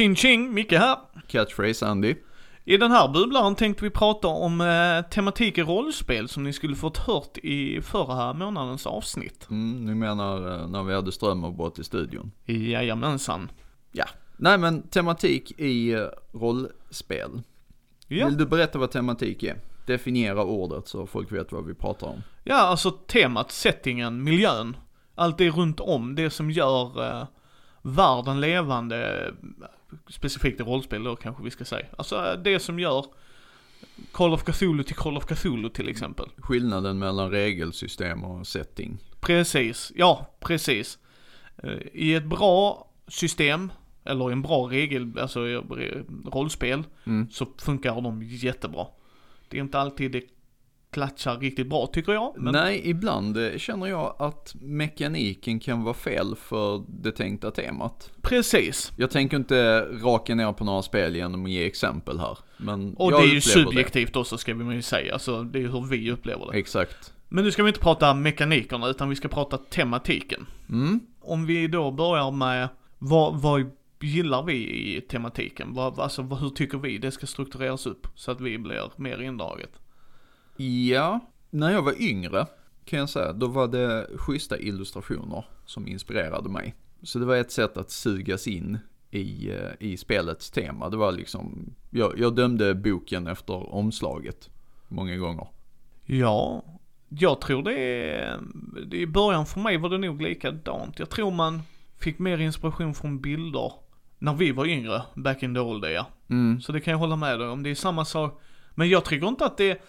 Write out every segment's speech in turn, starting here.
Ching ching, Micke här. Catchphrase Andy. I den här bubblaren tänkte vi prata om eh, tematik i rollspel som ni skulle fått hört i förra månadens avsnitt. Mm, ni menar eh, när vi hade strömavbrott i studion? Jajamensan. Ja. Nej men tematik i eh, rollspel. Ja. Vill du berätta vad tematik är? Definiera ordet så folk vet vad vi pratar om. ja, alltså temat, settingen, miljön. Allt det runt om, det som gör eh, världen levande, specifikt i rollspel då kanske vi ska säga. Alltså det som gör Call of Cthulhu till Call of Cthulhu till exempel. Skillnaden mellan regelsystem och setting. Precis, ja precis. Eh, I ett bra system, eller i en bra regel, alltså rollspel, Mm. så funkar de jättebra. Det är inte alltid det klatschar riktigt bra tycker jag. Men Nej, ibland eh, känner jag att mekaniken kan vara fel för det tänkta temat. precis. Jag tänker inte raka ner på några spel genom att ge exempel här. Men Och det är ju subjektivt också ska vi ju säga, alltså det är hur vi upplever Det. det. Exakt. Men nu ska vi inte prata mekanikerna utan vi ska prata tematiken. Mm. Om vi då börjar med vad, vad gillar vi i tematiken? Vad, alltså hur tycker vi det ska struktureras upp så att vi blir mer indraget? Ja, när jag var yngre kan jag säga, då var det schyssta illustrationer som inspirerade mig. Så det var ett sätt att sugas in i, eh, i spelets tema. Det var liksom, jag, jag dömde boken efter omslaget många gånger. Ja, jag tror det är, i början för mig var det nog likadant. Jag tror man fick mer inspiration från bilder när vi var yngre, back in the old day. Mm. Så det kan jag hålla med dig om, det är samma sak. Men jag tycker inte att det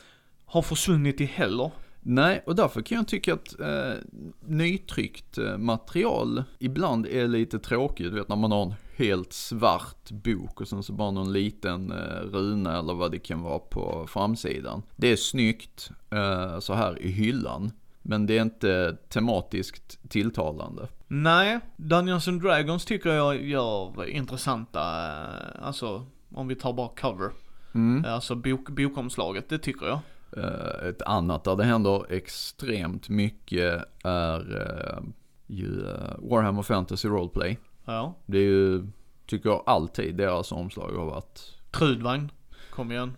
har försvunnit i heller. Nej, och därför kan jag tycka att eh, nytryckt eh, material ibland är lite tråkigt. Du vet när man har en helt svart bok och sen så bara någon liten eh, runa eller vad det kan vara på framsidan. Det är snyggt eh, så här i hyllan. Men det är inte tematiskt tilltalande. Nej, Dungeons and Dragons tycker jag gör intressanta, eh, alltså om vi tar bara cover. Mm. Alltså bok, bokomslaget, det tycker jag. Eh, ett annat där det händer extremt mycket är eh, ju eh, Warhammer Fantasy Roleplay. Ja. Det är ju, tycker jag alltid deras omslag har varit Trudvagn, kom igen.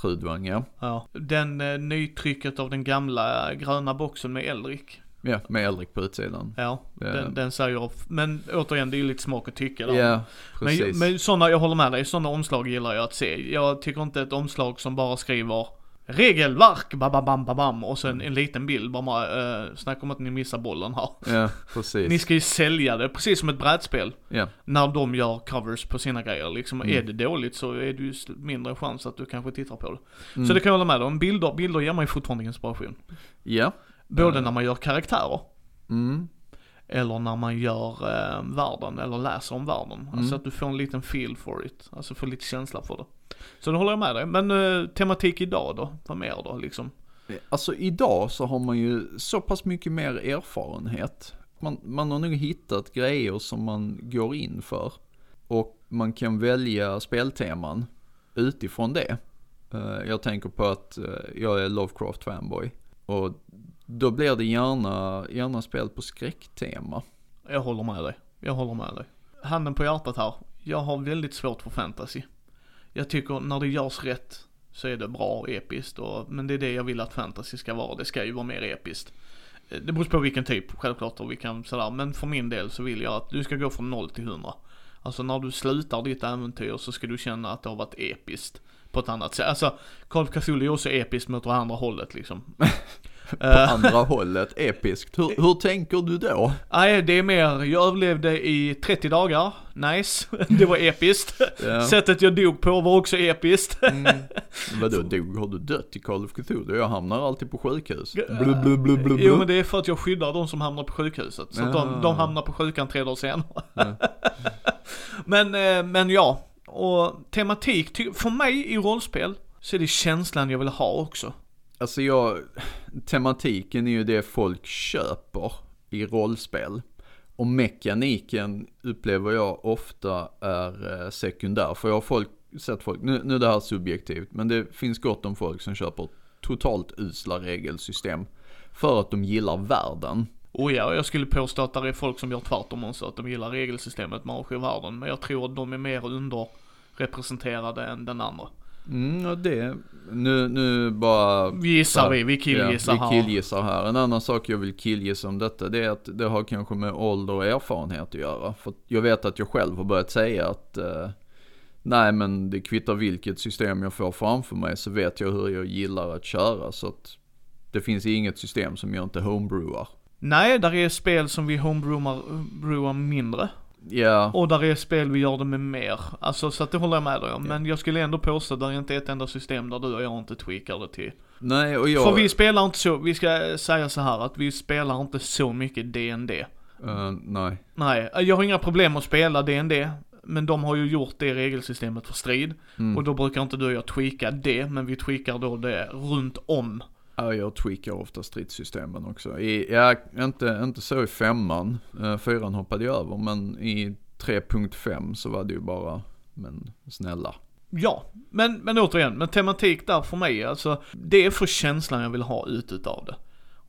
Trudvang, ja. Ja. Den eh, nytrycket av den gamla gröna boxen med Elric. Ja, med Elric på utsidan. Ja, Ja. den, den säger, men återigen det är ju lite smak och tycke där. Ja, precis. Men, men sådana, jag håller med dig, sådana omslag gillar jag att se. Jag tycker inte ett omslag som bara skriver regelverk, babam, babam, och sen en liten bild, bara uh, snacka om att ni missar bollen här. Ja, precis. Ni ska ju sälja det, precis som ett brädspel. Ja, När de gör covers på sina grejer liksom. Mm. Är det dåligt så är det ju mindre chans att du kanske tittar på det. Mm. Så det kan jag hålla med om. Bilder, bilder ger mig fortfarande inspiration. ja. Både Eh. när man gör karaktärer, Mm. eller när man gör eh, världen, eller läser om världen. Alltså Mm. att du får en liten feel for it. Alltså får lite känsla för det. Så det håller jag med dig. Men eh, tematik idag då? Vad mer då liksom? Alltså idag så har man ju så pass mycket mer erfarenhet. Man, man har nog hittat grejer som man går in för. Och man kan välja spelteman utifrån det. Eh, Jag tänker på att eh, jag är Lovecraft fanboy. Och då blir det gärna, gärna spel på skräcktema. Jag håller med dig. Jag håller med dig. Handen på hjärtat här. Jag har väldigt svårt för fantasy. Jag tycker när det görs rätt så är det bra och episkt och, men det är det jag vill att fantasy ska vara. Det ska ju vara mer episkt. Eh, det beror på vilken typ självklart och vilken sådär. Men för min del så vill jag att du ska gå från 0 till 100. Alltså när du slutar ditt äventyr så ska du känna att det har varit episkt. På ett annat sätt. Alltså Call of Cthulhu är också episkt mot det andra hållet liksom. På Eh, andra hållet, episkt. Hur, hur tänker du då? Nej, det är mer, jag överlevde i 30 dagar, nice, det var episkt. Ja. Sättet jag dog på var också episkt. Mm. Vadå dog? Har du dött i Call of Cthulhu? Jag hamnar alltid på sjukhus. Blu, blu, blu, blu, Jo men det är för att jag skyddar de som hamnar på sjukhuset. Så att de, Ah. de hamnar på sjukan tre dagar senare. Ja. men, eh, men ja, och tematik, för mig i rollspel så är det känslan jag vill ha också. Alltså jag, tematiken är ju det folk köper i rollspel. Och mekaniken upplever jag ofta är eh, sekundär. För jag har folk, sett folk, nu, nu är det här subjektivt, men det finns gott om folk som köper totalt usla regelsystem. För att de gillar världen. Oh och ja, jag skulle påstå att det är folk som gör tvärtom också, att de gillar regelsystemet med ARG-världen. Men jag tror att de är mer underrepresenterade än den andra. Mm, och det, nu, nu bara Gissar vi, vi killgissar ja, här. vi killgissar här. En annan sak jag vill killgissa om detta, det är att det har kanske med ålder och erfarenhet att göra. För jag vet att jag själv har börjat säga att eh, nej men det kvittar vilket system jag får framför mig så vet jag hur jag gillar att köra. Så att det finns inget system som jag inte homebrewar. Nej, där är spel som vi homebrewar mindre. Ja, Och där är spel vi gör det med mer. Alltså så att det håller jag med dig om. Men jag skulle ändå påstå att det är inte ett enda system där du och jag inte tweakar det till. nej och jag... För vi spelar inte så, vi ska säga så här att vi spelar inte så mycket DND. eh, nej. Nej, jag har inga problem att spela DND. Men de har ju gjort det regelsystemet för strid. Mm. Och då brukar inte du och jag tweaka det, men vi tweakar då det runt om. Ja, jag tweakar ofta stridssystemen också. I, ja, inte, inte så i femman. Uh, fyran hoppade jag över, men i 3.5 så var det ju bara, men snälla. Ja, men, men återigen, men tematik där för mig, alltså det är för känslan jag vill ha ut utav det.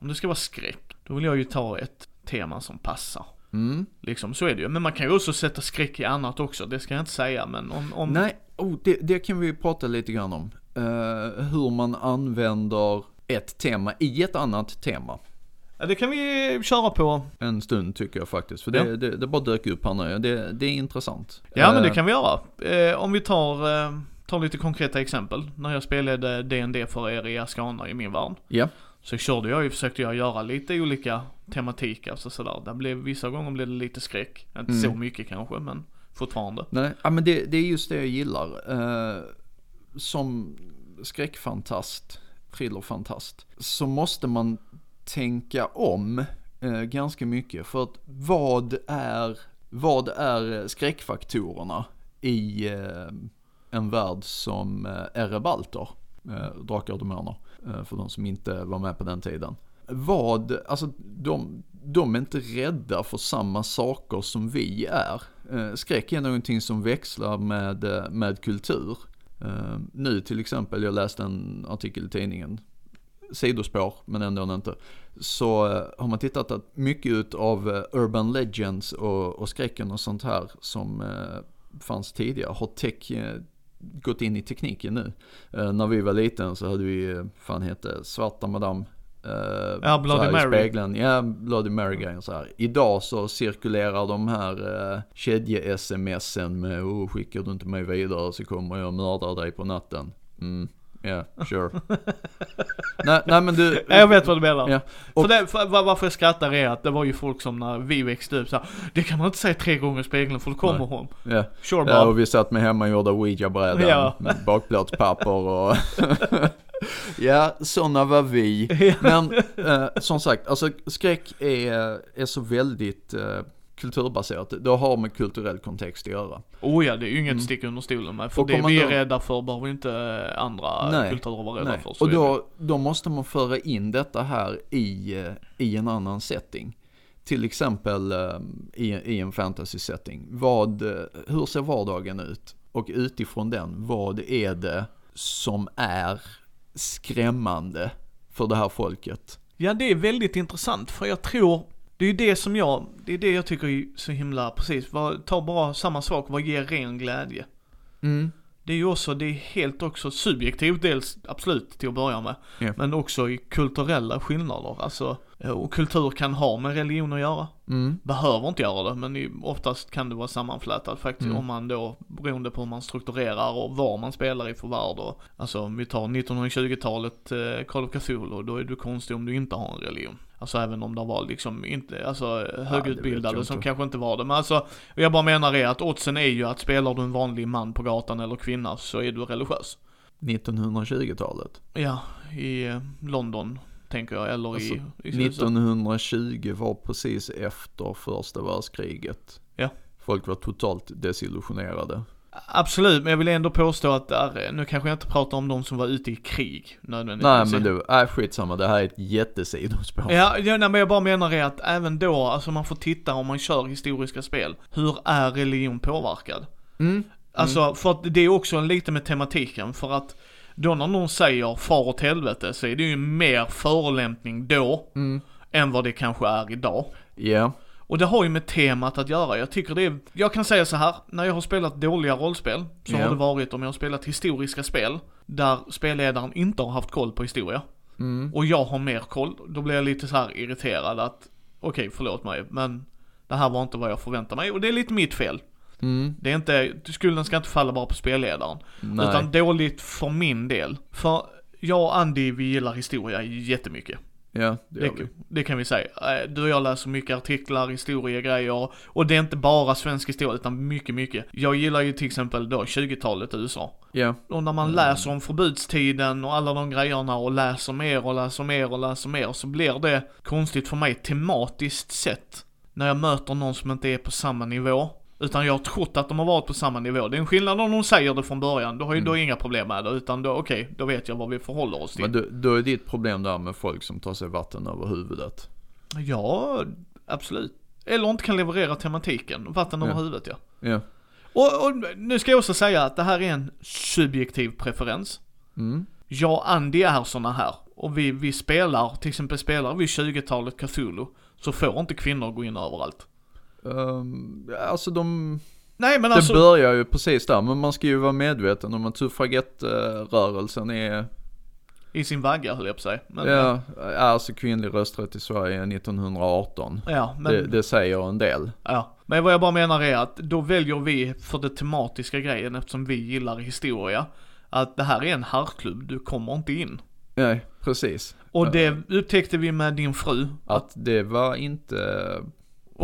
Om det ska vara skräck, då vill jag ju ta ett tema som passar. Mm. Liksom, så är det ju. Men man kan ju också sätta skräck i annat också, det ska jag inte säga, men om... om Nej, oh, det, det kan vi prata lite grann om. Eh, hur man använder ett tema i ett annat tema. Ja, det kan vi köra på. En stund tycker jag faktiskt, för det, Ja. det, det bara dök upp här nu. Det, det är intressant. Ja, men det Eh, kan vi göra. Eh, om vi tar, eh, tar lite konkreta exempel. När jag spelade D&D för er i Ascana i min värld. Ja, Så körde jag ju, försökte jag göra lite olika tematik, alltså sådär. Det blev, vissa gånger blev det lite skräck. Inte Mm. så mycket kanske, men fortfarande. nej, ja, men det, det är just det jag gillar. Som skräckfantast, thrillerfantast, så måste man tänka om eh, ganska mycket. För att vad är, vad är skräckfaktorerna i eh, en värld som eh, Erebalter, eh, Drakar och Demoner, eh, för de som inte var med på den tiden. Vad, alltså de, de är inte rädda för samma saker som vi är. Eh, skräck är någonting som växlar med, eh, med kultur. Eh, nu till exempel, jag läste en artikel i tidningen, sidospår men ändå inte. Så eh, har man tittat att mycket av eh, urban legends och, och skräcken och sånt här som fanns tidigare har tech, gått in i tekniken nu. När vi var liten så hade vi, fan hette Svarta Madame. Eh, Ja, Bloody här i Mary. Spegeln. Ja, Bloody Mary grejen så här. Idag så cirkulerar de här eh, kedje-smsen med oh, skickar du inte mig vidare så kommer jag mörda dig på natten. Mm, ja, yeah, sure. nej, nej men du. Ja, jag vet vad du menar. Ja, För det, för, var- varför jag skrattar är att det var ju folk som när vi växte upp så här, det kan man inte säga tre gånger i spegeln för då kommer hon. Ja. Sure Ja, och vi satt med hemma och gjorde ouija-brädan Ja. med bakplåtspapper och Ja, sådana var vi. Men eh, som sagt, alltså skräck är, är så väldigt eh, kulturbaserat. Det har med kulturell kontext att göra. Oh ja, det är ju inget Mm. stick under stolen med. För Och det vi är då- rädda för behöver inte andra Nej. kulturer vara rädda Nej. för. Och då, då måste man föra in detta här i, eh, i en annan setting. Till exempel eh, i, i en fantasy setting. Vad, eh, hur ser vardagen ut? Och utifrån den, vad är det som är skrämmande för det här folket? Ja, det är väldigt intressant för jag tror, det är ju det som jag, det är det jag tycker är så himla, precis, vad, ta bara samma sak, vad ger ren glädje? Mm. Det är ju också, det är helt också subjektivt dels, absolut till att börja med. Ja. Men också i kulturella skillnader, alltså, och kultur kan ha med religion att göra. Mm. Behöver inte göra det, men oftast kan det vara sammanflätat faktiskt Mm. om man då, beroende på hur man strukturerar och vad man spelar i för värld och, alltså om vi tar 1920-talet eh, Call of Cthulhu, då är du konstig om du inte har en religion. Alltså även om det var liksom inte, alltså högutbildade jag som inte. kanske inte var det. Men alltså, jag bara menar är att oddsen är ju att spelar du en vanlig man på gatan eller kvinna så är du religiös. 1920-talet. Ja, i eh, London tänker jag, eller Alltså, i, i USA. 1920 var precis efter första världskriget. Ja. Folk var totalt desillusionerade. Absolut, men jag vill ändå påstå att där, nu kanske jag inte pratar om de som var ute i krig nödvändigtvis. Nej men du, äh, skitsamma, det här är ett jättesidospår. Ja, ja nej, men jag bara menar är att även då, alltså man får titta om man kör historiska spel. Hur är religion påverkad? Mm. Alltså, för att det är också lite med tematiken, för att då när någon säger far åt helvete så är det ju mer förolämpning då Mm. än vad det kanske är idag. Ja, Och det har ju med temat att göra. Jag tycker det är, jag kan säga så här, när jag har spelat dåliga rollspel så Ja. har det varit om jag har spelat historiska spel där spelledaren inte har haft koll på historia. mm. Och jag har mer koll, då blir jag lite så här irriterad att okej, förlåt mig, men det här var inte vad jag förväntade mig och det är lite mitt fel. Mm. Det är inte, skulden ska inte falla bara på spelledaren. Nej. Utan dåligt för min del. För jag och Andy, vi gillar historia jättemycket. ja, det Det, vi. det kan vi säga. Eh, Du och jag läser mycket artiklar, historiegrejer och det är inte bara svensk historia utan mycket, mycket. Jag gillar ju till exempel då 20-talet i USA. Ja, Och när man läser om förbudstiden och alla de grejerna och läser mer och läser mer och läser mer så blir det konstigt för mig tematiskt sett. När jag möter någon som inte är på samma nivå. Utan jag har trott att de har varit på samma nivå. Det är en skillnad om de säger det från början, då har ju då inga problem med det. Utan då, okej, då vet jag vad vi förhåller oss till. men då, då är ditt problem där med folk som tar sig vatten över huvudet. Ja, absolut. Eller inte kan leverera tematiken, vatten över Ja. huvudet ja. Ja. Och, och nu ska jag också säga att det här är en subjektiv preferens. Mm. Jag och Andy är såna här. Och vi, vi spelar, till exempel spelar vi 20-talet Cthulhu. Så får inte kvinnor gå in överallt. Um, alltså de, Nej men det alltså, börjar ju precis där, men man ska ju vara medveten om att suffragettrörelsen är, i sin vagga höll jag på att säga. Men, ja, alltså kvinnlig rösträtt i Sverige 1918. ja, men, Det, det säger en del. ja. Men vad jag bara menar är att då väljer vi för det tematiska grejen eftersom vi gillar historia. Att det här är en herrklubb, du kommer inte in. Nej, precis. Och det upptäckte vi med din fru. Att det var inte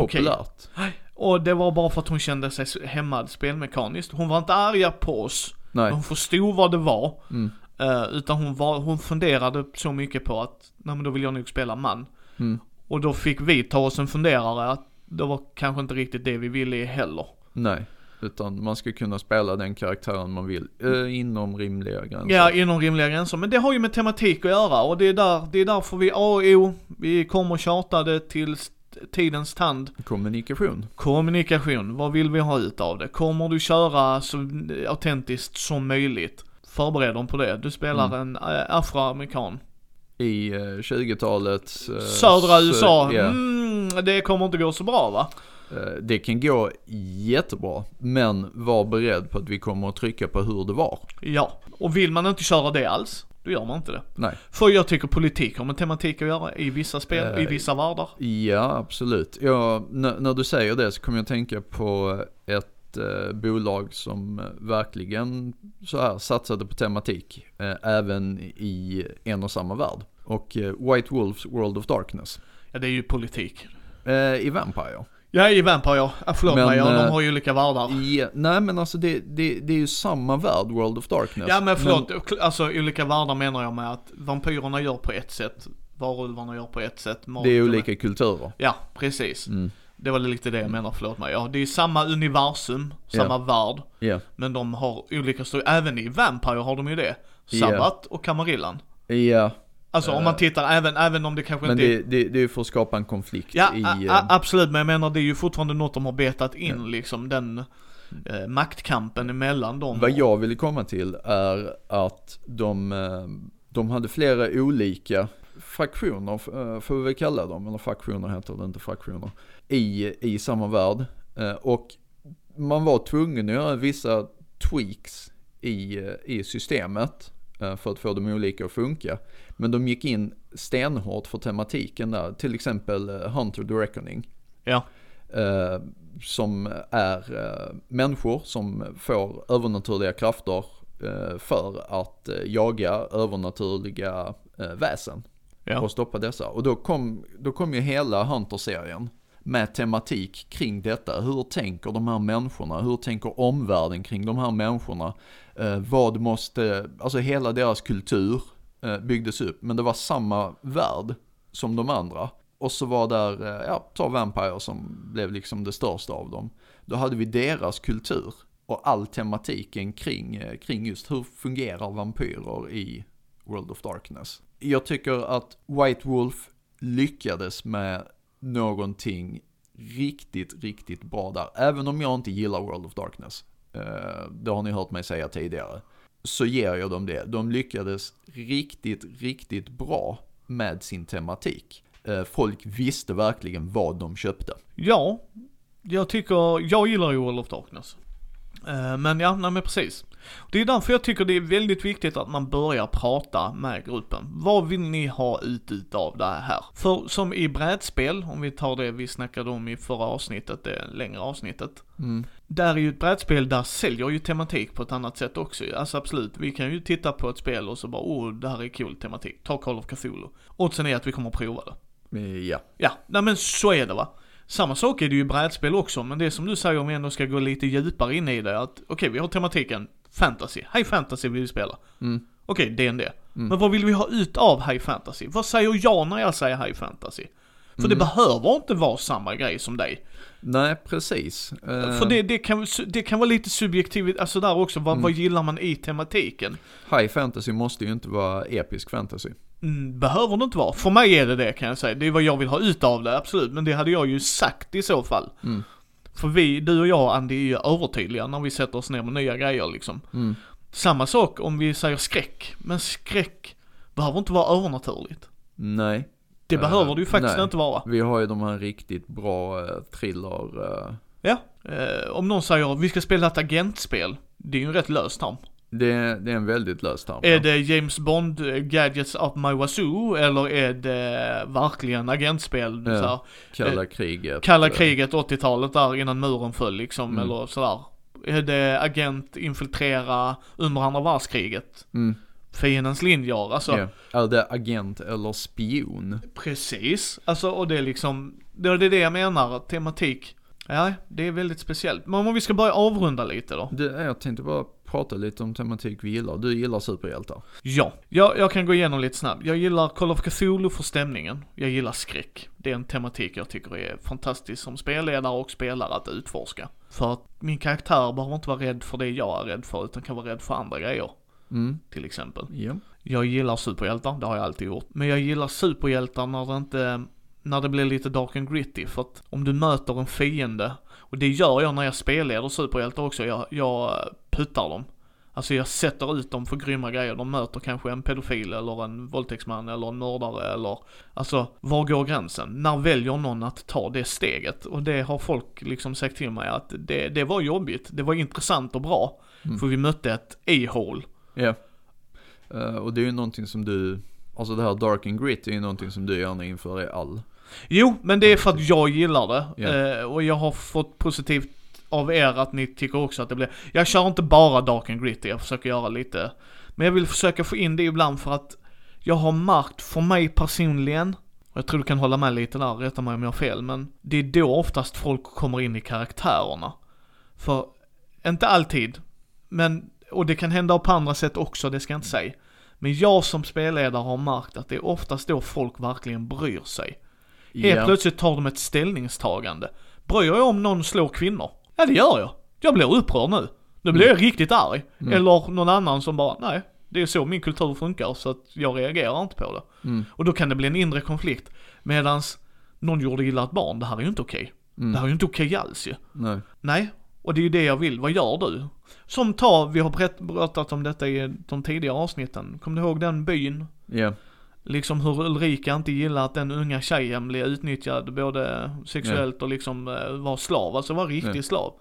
Populärt. Och det var bara för att hon kände sig hämmad spelmekaniskt. Hon var inte arga på oss. Nej. Hon förstod vad det var. Mm. Eh, utan hon, var, hon funderade så mycket på att, nej men då vill jag nog spela man. Mm. Och då fick vi ta oss en funderare att det var kanske inte riktigt det vi ville heller. Nej. Utan man ska kunna spela den karaktären man vill, eh, inom rimliga gränser. Ja, inom rimliga gränser. Men det har ju med tematik att göra och det är, där, det är därför vi AO, vi kommer tjata det till st- tidens tand. Kommunikation. Kommunikation, vad vill vi ha ut av det? Kommer du köra så autentiskt som möjligt? Förbered dem på det. Du spelar Mm. en äh, afroamerikan. I eh, 20-talets... eh, Södra sö- USA, ja. mm, det kommer inte gå så bra va? Eh, Det kan gå jättebra, men var beredd på att vi kommer att trycka på hur det var. Ja, och vill man inte köra det alls, då gör man inte det. Nej. För jag tycker politik har med tematik att göra i vissa spel, i Eh, vissa världar. Ja, absolut. Ja, när du säger det så kommer jag tänka på ett eh, bolag som eh, verkligen så här satsade på tematik, eh, även i en och samma värld. Och eh, White Wolves World of Darkness. Ja, det är ju politik. Eh, I Vampire. Ja, i Vampire ja. Förlåt Men, mig, ja, de eh, har ju olika världar. Ja, nej men alltså det, det, det är ju samma värld, World of Darkness. Ja men förlåt, alltså olika världar menar jag med att vampyrerna gör på ett sätt, varulvarna gör på ett sätt. det är olika kulturer. Ja, precis. Mm. Det var lite det jag menar, förlåt mig. Ja, det är samma universum, samma värld, Ja. men de har olika. Även i Vampire har de ju det. Sabbat och Kamarillan. Ja, Alltså om Eh, man tittar, även, även om det kanske men inte det, det, det är ju för att skapa en konflikt Ja, i... a, eh, a, absolut, men jag menar det är ju fortfarande något de har betat in liksom, den eh, maktkampen emellan dem. Vad jag ville komma till är att de, eh, de hade flera olika fraktioner, eh, får vi väl kalla dem, eller fraktioner heter det inte fraktioner, i, i samma värld. Eh, Och man var tvungen att göra vissa tweaks i, eh, i systemet eh, för att få de olika att funka. Men de gick in stenhårt för tematiken där, till exempel eh, Hunter the Reckoning Ja, eh, som är eh, människor som får övernaturliga krafter eh, för att eh, jaga övernaturliga eh, väsen ja. och stoppa dessa. Och då kom, då kom ju hela Hunter-serien med tematik kring detta. Hur tänker de här människorna? Hur tänker omvärlden kring de här människorna? Vad måste, alltså hela deras kultur Eh, byggdes upp. Men det var samma värld som de andra. Och så var där, eh, ja, ta Vampire som blev liksom det största av dem. Då hade vi deras kultur och all tematiken kring, eh, kring just hur fungerar vampyrer i World of Darkness. Jag tycker att White Wolf lyckades med någonting riktigt, riktigt bra där. Även om jag inte gillar World of Darkness. Det har ni hört mig säga tidigare. Så ger jag dem det. De lyckades riktigt, riktigt bra med sin tematik. eh, folk visste verkligen vad de köpte. Ja, jag tycker, jag gillar ju World of Darkness. Eh, Men ja, nej men precis. Det är därför jag tycker det är väldigt viktigt att man börjar prata med gruppen. Vad vill ni ha ut utav det här? För som i brädspel, om vi tar det vi snackade om i förra avsnittet, det längre avsnittet. Mm. Där är ju ett brädspel, där säljer ju tematik på ett annat sätt också. Alltså absolut, vi kan ju titta på ett spel och så bara oh, det här är cool tematik. Ta Call of Cthulhu. Oddsen är att vi kommer att prova det. Eh, Ja. Ja, nej men så är det va. Samma sak är det ju i brädspel också, men det som du säger om vi ändå ska gå lite djupare in i det, att okej, vi har tematiken fantasy. High fantasy vill vi spela. Mm. Okej, D&D. Men vad vill vi ha ut av high fantasy? Vad säger jag när jag säger high fantasy? För det behöver inte vara samma grej som dig. Nej, precis. Eh, För det, det, kan, det kan vara lite subjektivt, alltså där också, vad, vad gillar man i tematiken? High fantasy måste ju inte vara episk fantasy. Mm, behöver det inte vara. För mig är det det kan jag säga. Det är vad jag vill ha ut av det, absolut. Men det hade jag ju sagt i så fall. Mm. För vi, du och jag Andy, är ju övertydliga när vi sätter oss ner med nya grejer liksom. Mm. Samma sak om vi säger skräck. Men skräck behöver inte vara övernaturligt. Nej. Det Eh, behöver det ju faktiskt nej. inte vara. Vi har ju de här riktigt bra uh, thriller. eh, Ja. Eh, om någon säger vi ska spela ett agentspel. Det är ju en rätt lös term. det, det är en väldigt lös term. Är det James Bond Gadgets Up My Wazoo eller är det verkligen agentspel? Ja. Så här, Kalla kriget. Kalla kriget 80-talet där innan muren föll liksom, Mm. eller sådär. Är det agent infiltrera under andra världskriget? Mm, Fiendens linjer, alltså. ja. Är det agent eller spion? Precis. Alltså, och det är liksom, det är det jag menar, tematik. Ja, det är väldigt speciellt. Men om vi ska börja avrunda lite då. Det, jag tänkte bara prata lite om tematik vi gillar. Du gillar superhjältar. Ja, jag, jag kan gå igenom lite snabbt. Jag gillar Call of Cthulhu för stämningen. Jag gillar skräck. Det är en tematik jag tycker är fantastisk som spelledare och spelare att utforska. För att min karaktär behöver inte vara rädd för det jag är rädd för, utan kan vara rädd för andra grejer. Mm, Till exempel. ja. Jag gillar superhjältar, det har jag alltid gjort. Men jag gillar superhjältar när det inte, när det blir lite dark and gritty. För att om du möter en fiende, och det gör jag när jag spelleder superhjältar också, jag, jag puttar dem. Alltså jag sätter ut dem för grymma grejer. De möter kanske en pedofil eller en våldtäktsman eller en mördare eller Alltså, var går gränsen? När väljer någon att ta det steget? Och det har folk liksom sagt till mig att det, det var jobbigt. Det var intressant och bra. För vi mötte ett a-hole. Ja. Eh, och det är ju någonting som du, alltså det här dark and grit är ju någonting som du gärna inför i all. Jo, men det är för att jag gillar det. Ja. Eh, och jag har fått positivt av er att ni tycker också att det blir... Jag kör inte bara dark and gritty, jag försöker göra lite... Men jag vill försöka få in det ibland för att jag har märkt, för mig personligen, och jag tror du kan hålla med lite där, rätta mig om jag har fel, men det är då oftast folk kommer in i karaktärerna. För, inte alltid, men, och det kan hända på andra sätt också, det ska jag inte säga. Men jag som spelledare har märkt att det är oftast då folk verkligen bryr sig. Helt Ja. plötsligt tar de ett ställningstagande. Bryr jag om någon slår kvinnor? Ja det gör jag. Jag blir upprörd nu. Nu blir jag riktigt arg. Eller någon annan som bara, nej, det är så min kultur funkar så att jag reagerar inte på det. Mm. Och då kan det bli en inre konflikt. Medans någon gjorde illa ett barn, det här är ju inte okej. Mm. Det här är ju inte okej alls ju. Nej. Nej, och det är ju det jag vill. Vad gör du? Som ta, vi har berättat om detta i de tidigare avsnitten. Kommer du ihåg den byn? Ja. Liksom hur Ulrika inte gillar att den unga tjejen blir utnyttjad både sexuellt och liksom eh, var slav, alltså var riktig Ja. slav.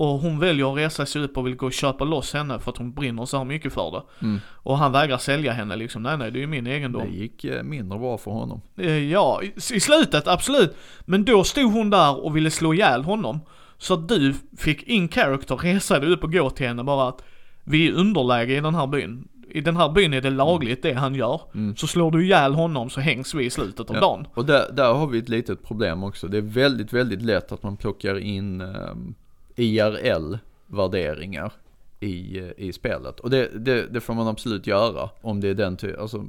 Och hon väljer att resa sig upp och vill gå och köpa loss henne för att hon brinner så här mycket för det. Mm. Och han vägrar sälja henne liksom, nej nej det är ju min Det egendom. gick eh, mindre bra för honom. Eh, Ja, i, i slutet absolut. Men då stod hon där och ville slå ihjäl honom. Så att du fick in character, resa dig upp och gå till henne bara att vi är underläge i den här byn. I den här byn är det lagligt det han gör. Mm. Så slår du ihjäl honom så hängs vi i slutet av Ja. dagen. Och där, där har vi ett litet problem också. Det är väldigt, väldigt lätt att man plockar in um, IRL-värderingar i, eh, i spelet. Och det, det, det får man absolut göra om det är den ty- alltså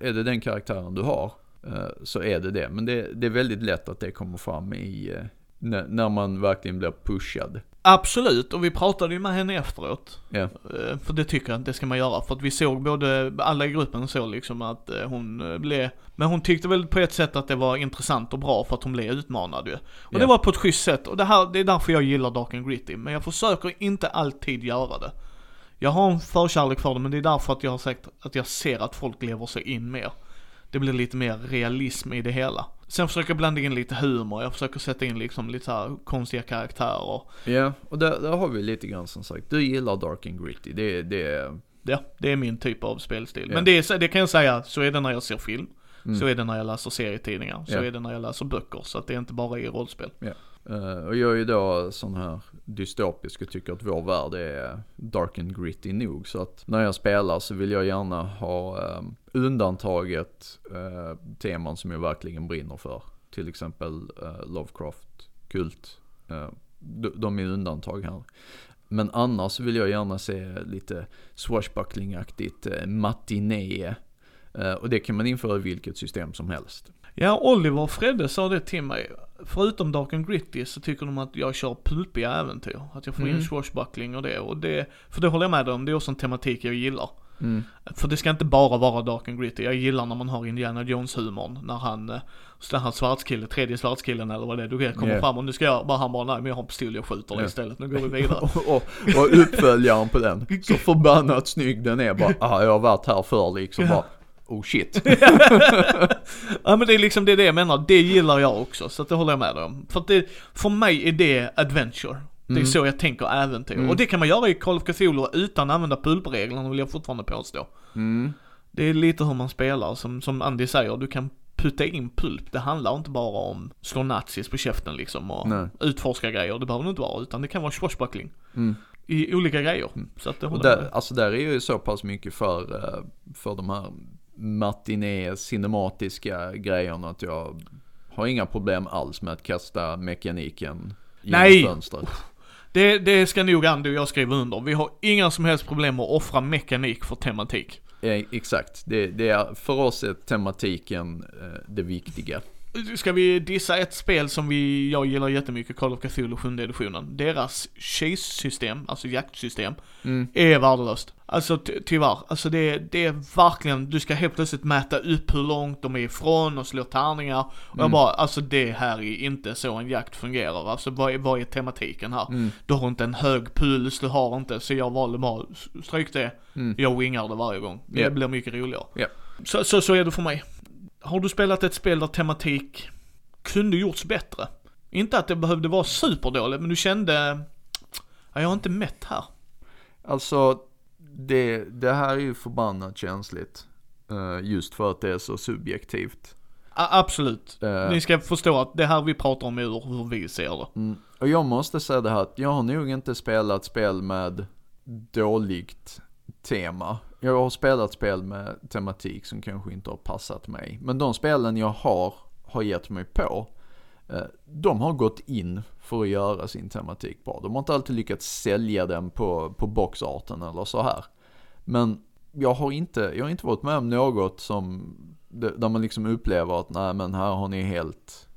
är det den karaktären du har eh, så är det det. Men det, det är väldigt lätt att det kommer fram i, eh, när, man verkligen blir pushad. Absolut, och vi pratade ju med henne efteråt. Eh, För det tycker jag att det ska man göra. För att vi såg både, alla i gruppen såg liksom att eh, hon eh, blev, men hon tyckte väl på ett sätt att det var intressant och bra för att hon blev utmanad ju. Och det Ja. var på ett schysst sätt. Och det här, det är därför jag gillar Dark and Gritty. Men jag försöker inte alltid göra det. Jag har en förkärlek för det, men det är därför att jag har sagt att jag ser att folk lever sig in mer. Det blir lite mer realism i det hela. Sen försöker jag blanda in lite humor, jag försöker sätta in liksom lite så här konstiga karaktärer. Ja, och där, där har vi lite grann som sagt, du gillar dark and gritty, det, det Ja, det är min typ av spelstil. Ja. Men det, är, det kan jag säga, så är det när jag ser film. Mm. Så är det när jag läser serietidningar. Så Ja. är det när jag läser böcker. Så att det är inte bara i rollspel. Eh, och jag är ju då sån här dystopisk och tycker att vår värld är dark and gritty nog. Så att när jag spelar så vill jag gärna ha um, undantaget eh, teman som jag verkligen brinner för. Till exempel eh, Lovecraft, Kult. eh, de, de är undantag här. Men annars vill jag gärna se lite swashbucklingaktigt uh, matiné. Eh, och det kan man införa i vilket system som helst. Ja, Oliver och Fredde sa det till mig. Förutom Dark and Gritty så tycker de att jag kör pulpiga äventyr. Att jag får in Mm. swashbuckling och det. Och det, för det håller jag med om, det är också en tematik jag gillar. Mm. För det ska inte bara vara Dark and Gritty. Jag gillar när man har Indiana Jones-humorn. När han, eh, så här svartskillen, tredje svartskillen eller vad det är, du kommer Ja. fram och nu ska jag, bara han bara nej men jag har en pistol, jag skjuter Ja. istället. Nu går vi vidare. och, och, och uppföljaren på den, så förbannat snygg den är bara, ah, jag har varit här förr liksom bara, oh shit. ja men det är liksom det, är det jag menar, det gillar jag också. Så att det håller jag med dig om. För att det, för mig är det adventure. Det är Mm. så jag tänker äventyr. Mm. Och det kan man göra i Call of Cthulhu utan att använda pulpreglerna vill jag fortfarande påstå. Mm. Det är lite hur man spelar, som, som Andy säger, du kan putta in pulp. Det handlar inte bara om slå nazis på käften liksom och Nej. utforska grejer. Det behöver det inte vara, utan det kan vara swashbuckling. Mm. I olika grejer. Så att det håller där, med. alltså där är ju så pass mycket för, eh, för de här matiné cinematiska grejerna att jag har inga problem alls med att kasta mekaniken genom Nej! fönstret. Det, det ska nog Andy och jag skriva under. Vi har inga som helst problem att offra mekanik för tematik. Ja, exakt, det, det är, för oss är tematiken eh, det viktiga. Ska vi dissa ett spel som vi, jag gillar jättemycket, Call of Cthulhu 7 editionen. Deras chase-system, alltså jaktsystem, Mm. är värdelöst. Alltså ty- tyvärr, alltså det, det är verkligen, du ska helt plötsligt mäta upp hur långt de är ifrån och slå tärningar. Och jag Mm. bara, alltså det här är inte så en jakt fungerar. Alltså vad är, vad är tematiken här? Mm. Du har inte en hög puls, du har inte, så jag valde bara, stryk det. Mm. Jag wingar det varje gång. Det blir mycket roligare. Ja. Så, så, så är det för mig. Har du spelat ett spel där tematik kunde gjorts bättre? Inte att det behövde vara superdåligt, men du kände, ja, jag har inte mätt här. Alltså, det, det här är ju förbannat känsligt. eh, just för att det är så subjektivt. A- absolut. Eh, Ni ska förstå att det här vi pratar om är ur hur vi ser det. mm, och jag måste säga det här att jag har nog inte spelat spel med dåligt tema. Jag har spelat spel med tematik som kanske inte har passat mig. Men de spelen jag har, har gett mig på, eh, de har gått in för att göra sin tematik bra. De har inte alltid lyckats sälja den på, på boxarten eller så här. Men jag har inte, jag har inte varit med om något som, där man liksom upplever att nej men här har ni helt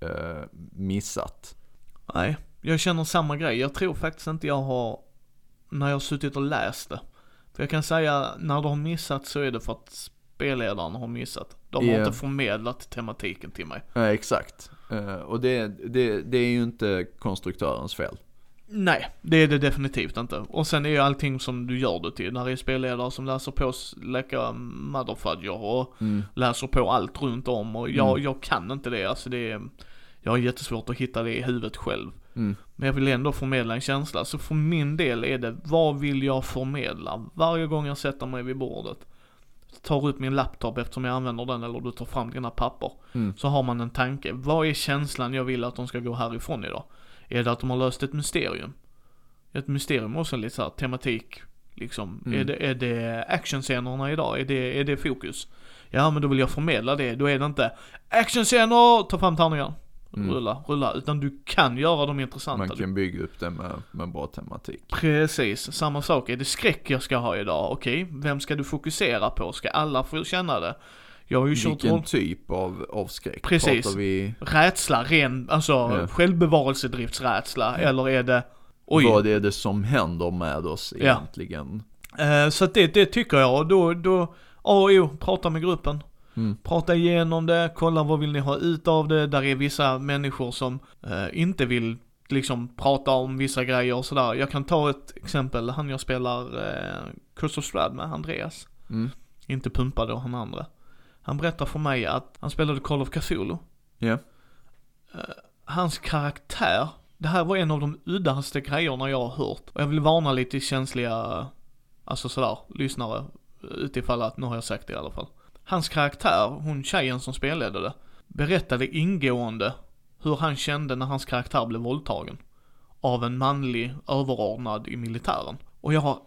eh, missat. Nej, jag känner samma grej. Jag tror faktiskt inte jag har, när jag har suttit och läst det. För jag kan säga, när har missat så är det för att spelledaren har missat. De har Ja. inte förmedlat tematiken till mig. Ja, exakt. Eh, och det, det, det är ju inte konstruktörens fel. Nej, det är det definitivt inte. Och sen är ju allting som du gör det till. När det är spelledare som läser på läcka motherfudger och Mm. läser på allt runt om och jag, Mm. jag kan inte det. Alltså det är, jag har jättesvårt att hitta det i huvudet själv. Mm. Men jag vill ändå förmedla en känsla. Så för min del är det, vad vill jag förmedla? Varje gång jag sätter mig vid bordet, tar upp min laptop eftersom jag använder den, eller du tar fram dina papper. Mm. Så har man en tanke. Vad är känslan jag vill att de ska gå härifrån idag? Är det att de har löst ett mysterium? Ett mysterium också lite såhär tematik, liksom. Mm. Är, det, är det actionscenerna idag? Är det, är det fokus? Ja men då vill jag förmedla det, då är det inte actionscener, ta fram tärningar. Mm. Rulla, rulla. Utan du kan göra dem intressanta. Man kan bygga upp det med, med bra tematik. Precis, samma sak. Är det skräck jag ska ha idag? Okej, vem ska du fokusera på? Ska alla få känna det? Jag har ju kört Vilken roll... typ av, av skräck? Precis. Pratar vi, rädsla, ren, alltså Ja. självbevarelsedriftsrädsla, eller är det, oj. vad är det som händer med oss Ja. egentligen? Eh, så att det, det tycker jag, och då, då, och O, prata med gruppen. Mm. Prata igenom det, kolla vad vill ni ha ut av det. Där är vissa människor som eh, inte vill liksom prata om vissa grejer och sådär. Jag kan ta ett exempel, han jag spelar eh, Curse of Strad med, Andreas. Mm. Inte Pumpa då, han andra. Han berättar för mig att han spelade Call of Cthulhu. Ja. Hans karaktär, det här var en av de uddaste grejerna jag har hört. Och jag vill varna lite känsliga, alltså sådär, lyssnare. Utifall att, nu har jag sagt det i alla fall. Hans karaktär, hon tjejen som spelade det, berättade ingående hur han kände när hans karaktär blev våldtagen. Av en manlig överordnad i militären. Och jag har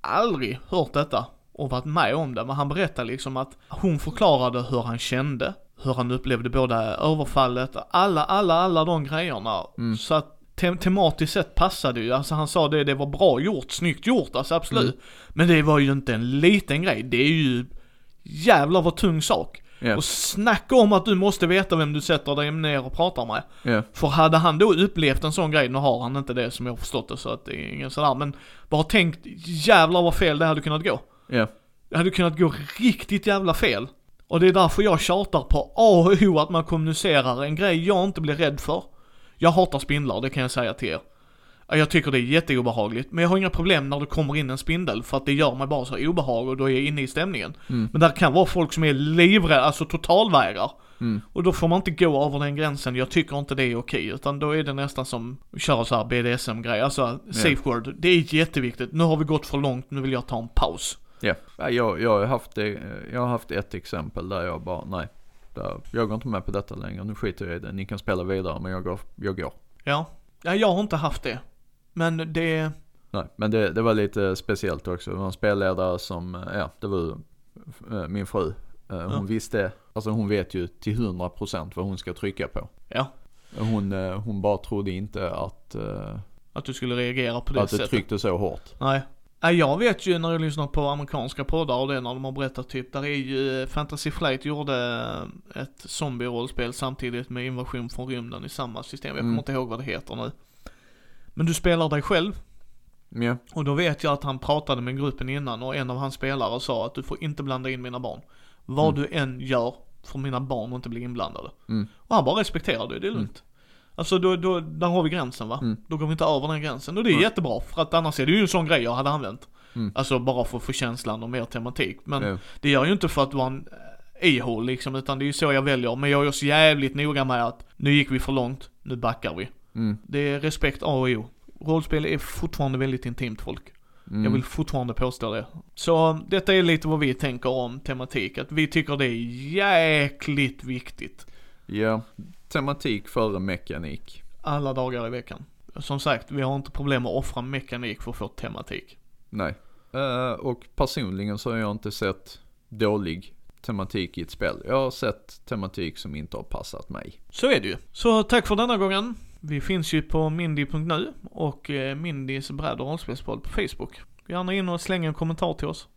aldrig hört detta och varit med om det, men han berättade liksom att hon förklarade hur han kände, hur han upplevde både överfallet, alla, alla, alla de grejerna. Så att te tematiskt sett passade ju, alltså han sa det, det var bra gjort, snyggt gjort, alltså absolut. Men det var ju inte en liten grej, det är ju jävlar vad tung sak. Ja. Och snacka om att du måste veta vem du sätter dig ner och pratar med. Ja. För hade han då upplevt en sån grej, nu har han inte det som jag har förstått det så att det är ingen sådär, men bara tänkt jävlar vad fel det hade kunnat gå. Ja. Det hade kunnat gå riktigt jävla fel. Och det är därför jag tjatar på A och O att man kommunicerar en grej jag inte blir rädd för. Jag hatar spindlar, det kan jag säga till er. Jag tycker det är jätteobehagligt, men jag har inga problem när det kommer in en spindel för att det gör mig bara så obehag och då är jag inne i stämningen. Men där kan vara folk som är livrädda, alltså totalvägrar. Och då får man inte gå över den gränsen, jag tycker inte det är okej, utan då är det nästan som att köra så här BDSM-grej, alltså safe word. Det är jätteviktigt, nu har vi gått för långt, nu vill jag ta en paus. Ja, Ja, jag, jag, har haft det, jag har haft ett exempel där jag bara, nej. Där, jag går inte med på detta längre, nu skiter jag i det. Ni kan spela vidare men jag går, jag går. Ja. Ja, jag har inte haft det. Men det, Nej, men det, det var lite speciellt också. Det var en spelledare som, eh, ja, det var eh, min fru. Eh, Hon Ja. visste, alltså hon vet ju till 100% vad hon ska trycka på. ja. Hon, hon bara trodde inte att, Att du skulle reagera på det att det sättet. tryckte så hårt. Nej. Nej, jag vet ju när jag lyssnar på amerikanska poddar och det när de har berättat typ, där är ju Fantasy Flight gjorde ett zombie-rollspel samtidigt med invasion från rymden i samma system. Jag kommer Mm. inte ihåg vad det heter nu. Men du spelar dig själv Ja, och då vet jag att han pratade med gruppen innan och en av hans spelare sa att du får inte blanda in mina barn. Vad du än gör får mina barn inte bli inblandade. Mm. Och han bara respekterade det, det är lugnt. Alltså då, då, där har vi gränsen va? Mm. Då går vi inte över den gränsen och det är Nej. jättebra för att annars är det ju en sån grej jag hade använt. Mm. Alltså bara för att få känslan och mer tematik. Men ja, det gör ju inte för att vara en e-hole liksom, utan det är ju så jag väljer. Men jag är också jävligt noga med att nu gick vi för långt, nu backar vi. Mm, Det är respekt A och O. Rollspel är fortfarande väldigt intimt folk. mm. Jag vill fortfarande påstå det. Så detta är lite vad vi tänker om tematik, att vi tycker det är jäkligt viktigt. Ja, tematik före mekanik. Alla dagar i veckan. Som sagt, vi har inte problem att offra mekanik för att få tematik. Nej. Eh, och personligen så har jag inte sett dålig tematik i ett spel. Jag har sett tematik som inte har passat mig. Så är det ju. Så tack för denna gången. Vi finns ju på mindy.nu och eh, Mindys bräd och rollspelspodd på Facebook. Gå gärna in och släng en kommentar till oss.